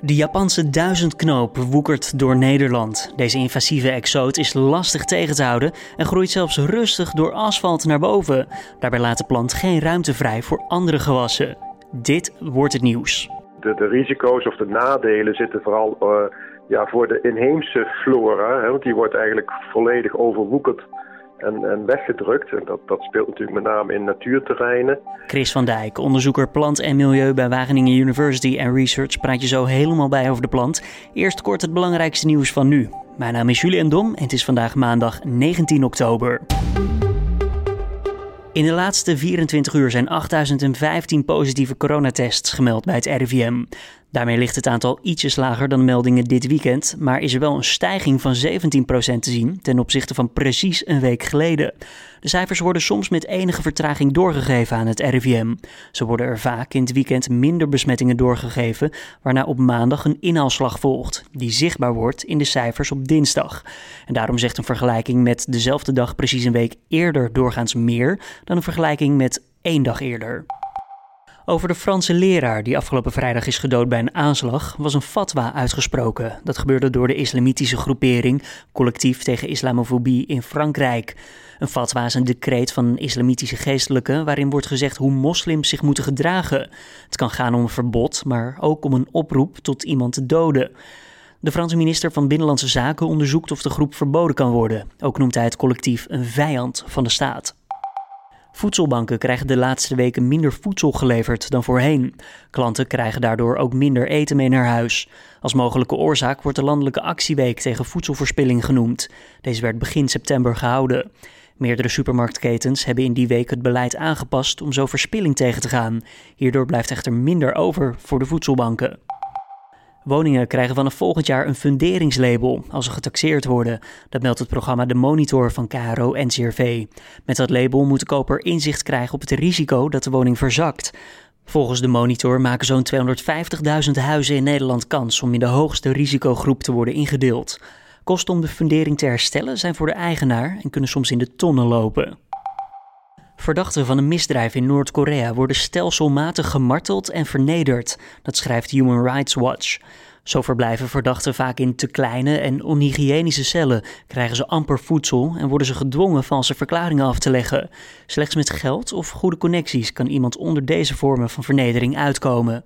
De Japanse duizendknoop woekert door Nederland. Deze invasieve exoot is lastig tegen te houden en groeit zelfs rustig door asfalt naar boven. Daarbij laat de plant geen ruimte vrij voor andere gewassen. Dit wordt het nieuws. De, de risico's of de nadelen zitten vooral uh, ja, voor de inheemse flora, hè, want die wordt eigenlijk volledig overwoekerd en, en weggedrukt. En dat, dat speelt natuurlijk met name in natuurterreinen. Chris van Dijk, onderzoeker plant en milieu bij Wageningen University and Research, praat je zo helemaal bij over de plant. Eerst kort het belangrijkste nieuws van nu. Mijn naam is Julian Dom en het is vandaag maandag 19 oktober. In de laatste 24 uur zijn 8015 positieve coronatests gemeld bij het RIVM. Daarmee ligt het aantal ietsjes lager dan meldingen dit weekend, maar is er wel een stijging van 17% te zien ten opzichte van precies een week geleden. De cijfers worden soms met enige vertraging doorgegeven aan het RIVM. Zo worden er vaak in het weekend minder besmettingen doorgegeven, waarna op maandag een inhaalslag volgt, die zichtbaar wordt in de cijfers op dinsdag. En daarom zegt een vergelijking met dezelfde dag precies een week eerder doorgaans meer dan een vergelijking met één dag eerder. Over de Franse leraar die afgelopen vrijdag is gedood bij een aanslag was een fatwa uitgesproken. Dat gebeurde door de islamitische groepering Collectief tegen Islamofobie in Frankrijk. Een fatwa is een decreet van islamitische geestelijke waarin wordt gezegd hoe moslims zich moeten gedragen. Het kan gaan om een verbod, maar ook om een oproep tot iemand te doden. De Franse minister van Binnenlandse Zaken onderzoekt of de groep verboden kan worden. Ook noemt hij het collectief een vijand van de staat. Voedselbanken krijgen de laatste weken minder voedsel geleverd dan voorheen. Klanten krijgen daardoor ook minder eten mee naar huis. Als mogelijke oorzaak wordt de landelijke actieweek tegen voedselverspilling genoemd. Deze werd begin september gehouden. Meerdere supermarktketens hebben in die week het beleid aangepast om zo verspilling tegen te gaan. Hierdoor blijft echter minder over voor de voedselbanken. Woningen krijgen vanaf volgend jaar een funderingslabel als ze getaxeerd worden. Dat meldt het programma De Monitor van KRO NCRV. Met dat label moet de koper inzicht krijgen op het risico dat de woning verzakt. Volgens de monitor maken zo'n 250.000 huizen in Nederland kans om in de hoogste risicogroep te worden ingedeeld. Kosten om de fundering te herstellen zijn voor de eigenaar en kunnen soms in de tonnen lopen. Verdachten van een misdrijf in Noord-Korea worden stelselmatig gemarteld en vernederd. Dat schrijft Human Rights Watch. Zo verblijven verdachten vaak in te kleine en onhygiënische cellen, krijgen ze amper voedsel en worden ze gedwongen valse verklaringen af te leggen. Slechts met geld of goede connecties kan iemand onder deze vormen van vernedering uitkomen.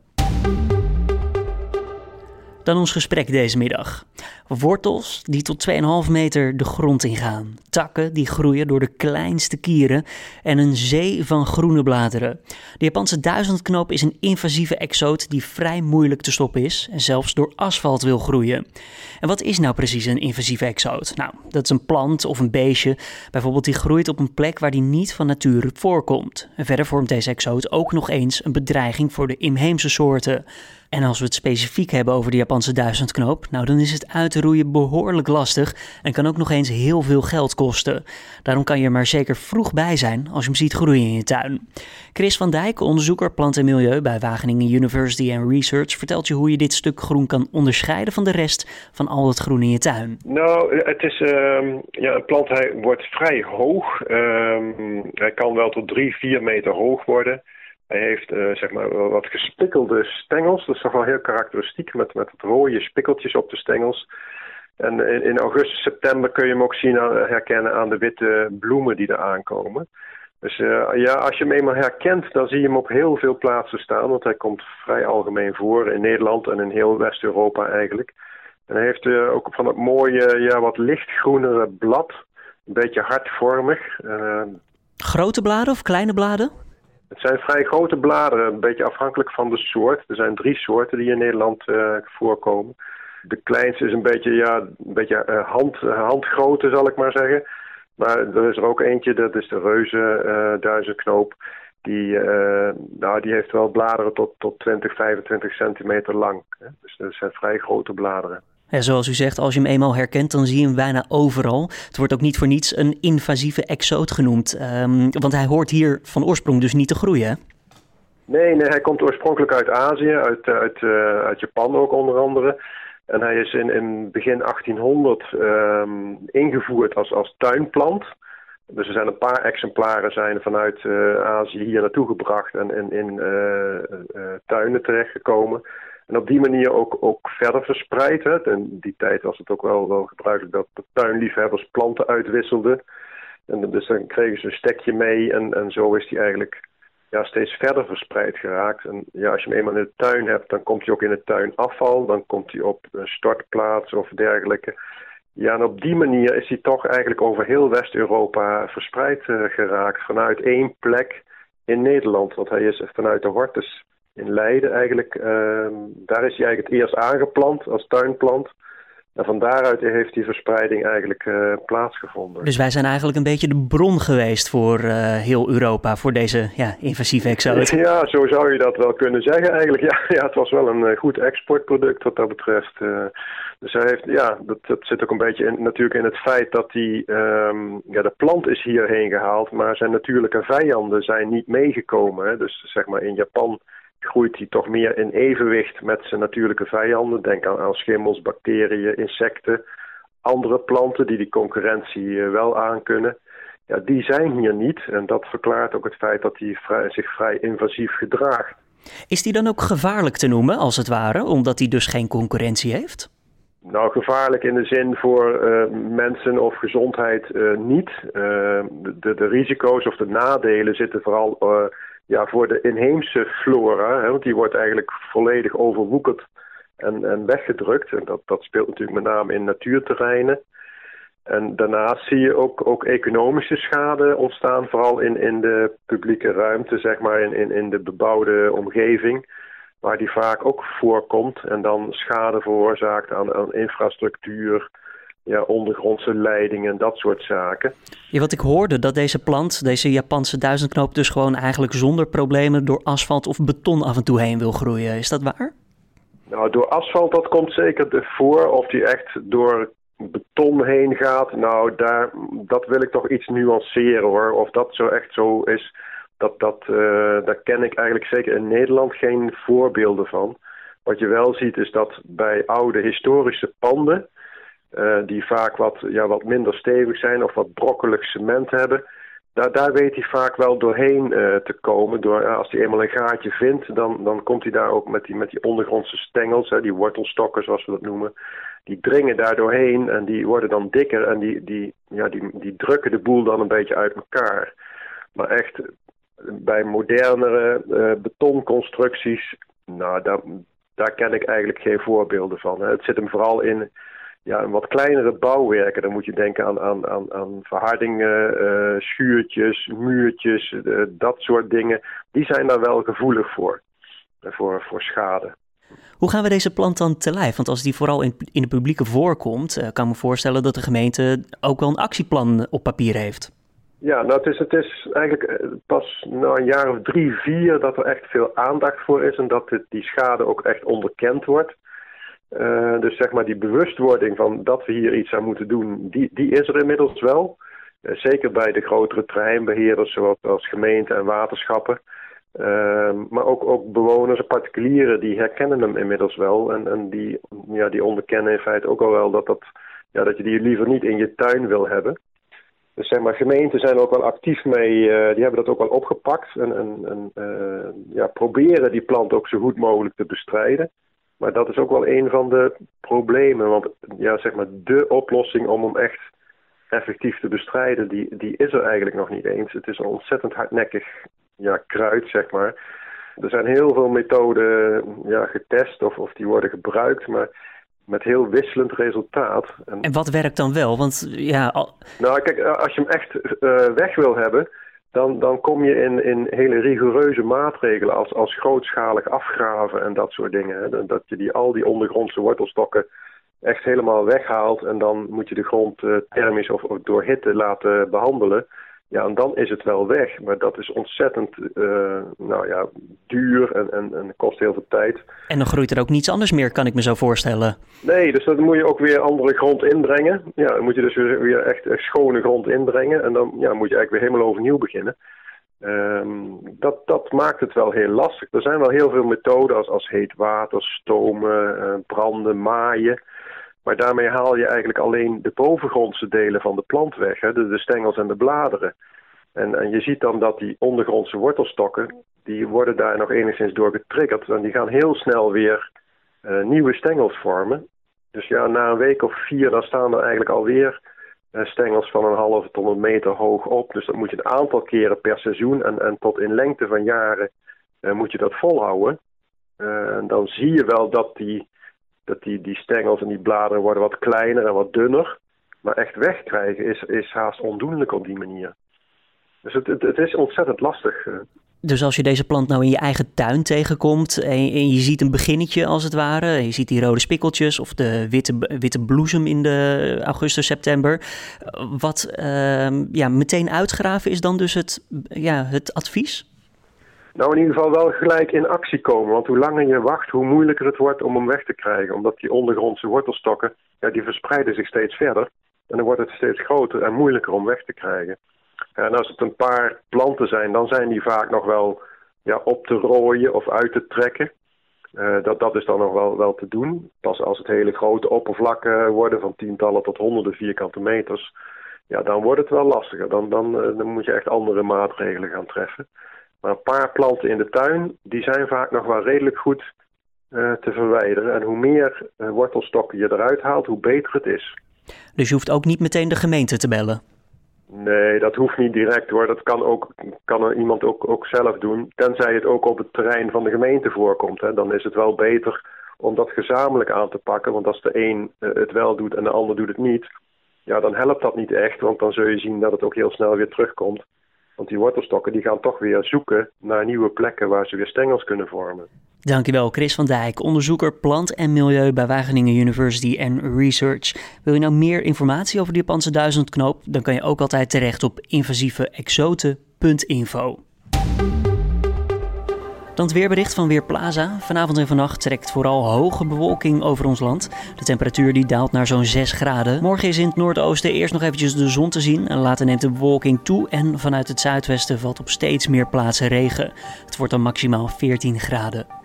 Dan ons gesprek deze middag. Wortels die tot 2,5 meter de grond ingaan. Takken die groeien door de kleinste kieren. En een zee van groene bladeren. De Japanse duizendknoop is een invasieve exoot die vrij moeilijk te stoppen is. En zelfs door asfalt wil groeien. En wat is nou precies een invasieve exoot? Nou, dat is een plant of een beestje. Bijvoorbeeld die groeit op een plek waar die niet van nature voorkomt. En verder vormt deze exoot ook nog eens een bedreiging voor de inheemse soorten. En als we het specifiek hebben over de Japanse duizendknoop, nou dan is het uit te roeien behoorlijk lastig en kan ook nog eens heel veel geld kosten. Daarom kan je er maar zeker vroeg bij zijn als je hem ziet groeien in je tuin. Chris van Dijk, onderzoeker plant en milieu bij Wageningen University and Research, vertelt je hoe je dit stuk groen kan onderscheiden van de rest van al het groen in je tuin. Nou, het is uh, ja, een plant, hij wordt vrij hoog. Uh, hij kan wel tot 3, 4 meter hoog worden. Hij heeft uh, zeg maar wat gespikkelde stengels. Dat is toch wel heel karakteristiek met, met rode spikkeltjes op de stengels. En in, augustus, september kun je hem ook zien herkennen aan de witte bloemen die er aankomen. Dus uh, ja, als je hem eenmaal herkent, dan zie je hem op heel veel plaatsen staan. Want hij komt vrij algemeen voor in Nederland en in heel West-Europa eigenlijk. En hij heeft uh, ook van het mooie, ja, wat lichtgroenere blad. Een beetje hartvormig. Grote bladen of kleine bladen? Het zijn vrij grote bladeren, een beetje afhankelijk van de soort. Er zijn drie soorten die in Nederland uh, voorkomen. De kleinste is een beetje, ja, een beetje uh, hand, handgrootte, zal ik maar zeggen. Maar er is er ook eentje, dat is de reuze duizendknoop. Die, nou, die heeft wel bladeren tot, tot 20, 25 centimeter lang. Hè. Dus dat zijn vrij grote bladeren. Zoals u zegt, als je hem eenmaal herkent, dan zie je hem bijna overal. Het wordt ook niet voor niets een invasieve exoot genoemd. Um, want hij hoort hier van oorsprong dus niet te groeien. Nee, nee, hij komt oorspronkelijk uit Azië, uit, uit, uh, uit Japan ook onder andere. En hij is in, in begin 1800 um, ehm, ingevoerd als, als tuinplant. Dus er zijn een paar exemplaren zijn vanuit uh, Azië hier naartoe gebracht en in, in uh, tuinen terechtgekomen. En op die manier ook, ook verder verspreid. Hè. In die tijd was het ook wel, wel gebruikelijk dat de tuinliefhebbers planten uitwisselden. En dus dan kregen ze een stekje mee en, en zo is die eigenlijk ja, steeds verder verspreid geraakt. En ja, als je hem eenmaal in de tuin hebt, dan komt hij ook in het tuinafval. Dan komt hij op een stortplaats of dergelijke. Ja, en op die manier is hij toch eigenlijk over heel West-Europa verspreid uh, geraakt. Vanuit één plek in Nederland. Want hij is vanuit de Hortus in Leiden eigenlijk. Uh, daar is hij eigenlijk het eerst aangeplant als tuinplant. En van daaruit heeft die verspreiding eigenlijk uh, plaatsgevonden. Dus wij zijn eigenlijk een beetje de bron geweest voor uh, heel Europa, voor deze ja, invasieve exoot. Ja, zo zou je dat wel kunnen zeggen eigenlijk. Ja, ja het was wel een uh, goed exportproduct wat dat betreft. dus hij heeft, ja, dat, dat zit ook een beetje in, natuurlijk in het feit dat die, um, ja, de plant is hierheen gehaald, maar zijn natuurlijke vijanden zijn niet meegekomen. Hè. Dus zeg maar in Japan groeit hij toch meer in evenwicht met zijn natuurlijke vijanden. Denk aan, aan schimmels, bacteriën, insecten, andere planten die die concurrentie uh, wel aankunnen. Ja, die zijn hier niet en dat verklaart ook het feit dat hij vrij, zich vrij invasief gedraagt. Is die dan ook gevaarlijk te noemen, als het ware, omdat hij dus geen concurrentie heeft? Nou, gevaarlijk in de zin voor uh, mensen of gezondheid uh, niet. De, de, risico's of de nadelen zitten vooral ja, voor de inheemse flora, hè, want die wordt eigenlijk volledig overwoekerd en, en weggedrukt. En dat, dat speelt natuurlijk met name in natuurterreinen. En daarnaast zie je ook, ook economische schade ontstaan, vooral in, in de publieke ruimte, zeg maar, in, in, in de bebouwde omgeving, waar die vaak ook voorkomt en dan schade veroorzaakt aan, aan infrastructuur, ja, ondergrondse leidingen, dat soort zaken. Ja, wat ik hoorde, dat deze plant, deze Japanse duizendknoop, dus gewoon eigenlijk zonder problemen door asfalt of beton af en toe heen wil groeien. Is dat waar? Nou, door asfalt, dat komt zeker voor. Of die echt door beton heen gaat, nou, daar, dat wil ik toch iets nuanceren hoor. Of dat zo echt zo is, dat, dat, uh, daar ken ik eigenlijk zeker in Nederland geen voorbeelden van. Wat je wel ziet is dat bij oude historische panden, uh, die vaak wat, ja, wat minder stevig zijn of wat brokkelig cement hebben. Daar, daar weet hij vaak wel doorheen uh, te komen. Door, uh, als hij eenmaal een gaatje vindt, dan, dan komt hij daar ook met die, met die ondergrondse stengels, hè, die wortelstokken zoals we dat noemen. Die dringen daar doorheen en die worden dan dikker en die, die, ja, die, die drukken de boel dan een beetje uit elkaar. Maar echt bij modernere betonconstructies, nou, daar, daar ken ik eigenlijk geen voorbeelden van. Het zit hem vooral in ja, een wat kleinere bouwwerken. Dan moet je denken aan, aan, aan, aan verhardingen, uh, schuurtjes, muurtjes, uh, dat soort dingen. Die zijn daar wel gevoelig voor, uh, voor, voor schade. Hoe gaan we deze plant dan te lijf? Want als die vooral in, in de publieke voorkomt, kan ik me voorstellen dat de gemeente ook wel een actieplan op papier heeft. Ja, nou het is, het is eigenlijk pas na een jaar of drie, vier dat er echt veel aandacht voor is en dat dit, die schade ook echt onderkend wordt. Uh, dus zeg maar die bewustwording van dat we hier iets aan moeten doen, die, die is er inmiddels wel. Uh, zeker bij de grotere treinbeheerders zoals als gemeenten en waterschappen. Uh, maar ook, ook bewoners en particulieren die herkennen hem inmiddels wel. En, en die, ja, die onderkennen in feite ook al wel dat, dat, ja, dat je die liever niet in je tuin wil hebben. Dus zeg maar, gemeenten zijn er ook wel actief mee, die hebben dat ook wel opgepakt. En, en, en ja, proberen die plant ook zo goed mogelijk te bestrijden. Maar dat is ook wel een van de problemen. Want ja, zeg maar, de oplossing om hem echt effectief te bestrijden, die, die is er eigenlijk nog niet eens. Het is een ontzettend hardnekkig ja, kruid, zeg maar. Er zijn heel veel methoden ja, getest of, of die worden gebruikt, maar met heel wisselend resultaat. En, en wat werkt dan wel? Want ja. Al... Nou, kijk, als je hem echt uh, weg wil hebben, dan, dan kom je in, in hele rigoureuze maatregelen als, als grootschalig afgraven en dat soort dingen. Hè. Dat je die, al die ondergrondse wortelstokken echt helemaal weghaalt en dan moet je de grond thermisch of, door hitte laten behandelen. Ja, en dan is het wel weg. Maar dat is ontzettend uh, nou ja, duur en, en, en kost heel veel tijd. En dan groeit er ook niets anders meer, kan ik me zo voorstellen. Nee, dus dan moet je ook weer andere grond inbrengen. Ja, dan moet je dus weer echt schone grond inbrengen. En dan ja, moet je eigenlijk weer helemaal overnieuw beginnen. Um, dat, dat maakt het wel heel lastig. Er zijn wel heel veel methoden als, als heet water, stomen, uh, branden, maaien. Maar daarmee haal je eigenlijk alleen de bovengrondse delen van de plant weg, hè, de, de stengels en de bladeren. En, en je ziet dan dat die ondergrondse wortelstokken, die worden daar nog enigszins door getriggerd. En die gaan heel snel weer nieuwe stengels vormen. Dus ja, na een week of vier dan staan er eigenlijk alweer stengels van een halve tot een meter hoog op. Dus dat moet je een aantal keren per seizoen en, en tot in lengte van jaren moet je dat volhouden. en dan zie je wel dat die, dat die, stengels en die bladeren worden wat kleiner en wat dunner. Maar echt wegkrijgen is, is haast ondoenlijk op die manier. Dus het, het, is ontzettend lastig. Eh. Dus als je deze plant nou in je eigen tuin tegenkomt en, je ziet een beginnetje als het ware, je ziet die rode spikkeltjes of de witte, witte bloesem in de augustus, september, wat uh, ja, meteen uitgraven is dan dus het, ja, het advies? Nou, in ieder geval wel gelijk in actie komen. Want hoe langer je wacht, hoe moeilijker het wordt om hem weg te krijgen. Omdat die ondergrondse wortelstokken, ja, die verspreiden zich steeds verder. En dan wordt het steeds groter en moeilijker om weg te krijgen. En als het een paar planten zijn, dan zijn die vaak nog wel ja, op te rooien of uit te trekken. Uh, dat, dat is dan nog wel, wel te doen. Pas als het hele grote oppervlakken worden van tientallen tot honderden vierkante meters, ja, dan wordt het wel lastiger. Dan, dan, uh, dan moet je echt andere maatregelen gaan treffen. Maar een paar planten in de tuin, die zijn vaak nog wel redelijk goed uh, te verwijderen. En hoe meer wortelstokken je eruit haalt, hoe beter het is. Dus je hoeft ook niet meteen de gemeente te bellen? Nee, dat hoeft niet direct hoor. Dat kan, ook, kan iemand ook, ook zelf doen. Tenzij het ook op het terrein van de gemeente voorkomt. Hè. Dan is het wel beter om dat gezamenlijk aan te pakken. Want als de een eh, het wel doet en de ander doet het niet... ja, dan helpt dat niet echt. Want dan zul je zien dat het ook heel snel weer terugkomt. Want die wortelstokken die gaan toch weer zoeken naar nieuwe plekken... waar ze weer stengels kunnen vormen. Dankjewel Chris van Dijk, onderzoeker plant en milieu bij Wageningen University and Research. Wil je nou meer informatie over de Japanse duizendknoop? Dan kan je ook altijd terecht op invasieveexoten.info. Dan weerbericht van Weerplaza. Vanavond en vannacht trekt vooral hoge bewolking over ons land. De temperatuur die daalt naar zo'n 6 graden. Morgen is in het noordoosten eerst nog eventjes de zon te zien. En later neemt de bewolking toe en vanuit het zuidwesten valt op steeds meer plaatsen regen. Het wordt dan maximaal 14 graden.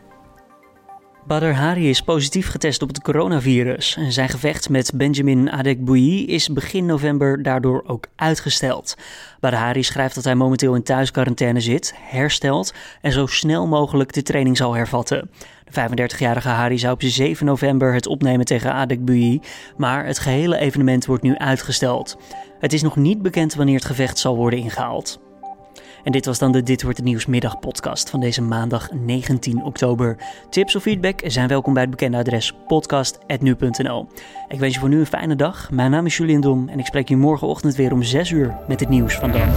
Badr Hari is positief getest op het coronavirus. En zijn gevecht met Benjamin Adekbouyi is begin november daardoor ook uitgesteld. Badr Hari schrijft dat hij momenteel in thuisquarantaine zit, herstelt en zo snel mogelijk de training zal hervatten. De 35-jarige Hari zou op 7 november het opnemen tegen Adekbouyi, maar het gehele evenement wordt nu uitgesteld. Het is nog niet bekend wanneer het gevecht zal worden ingehaald. En dit was dan de Dit Wordt Het Nieuws middagpodcast van deze maandag 19 oktober. Tips of feedback zijn welkom bij het bekende adres podcast.nu.nl. Ik wens je voor nu een fijne dag. Mijn naam is Julian Dom en ik spreek je morgenochtend weer om 6 uur met het nieuws van dan.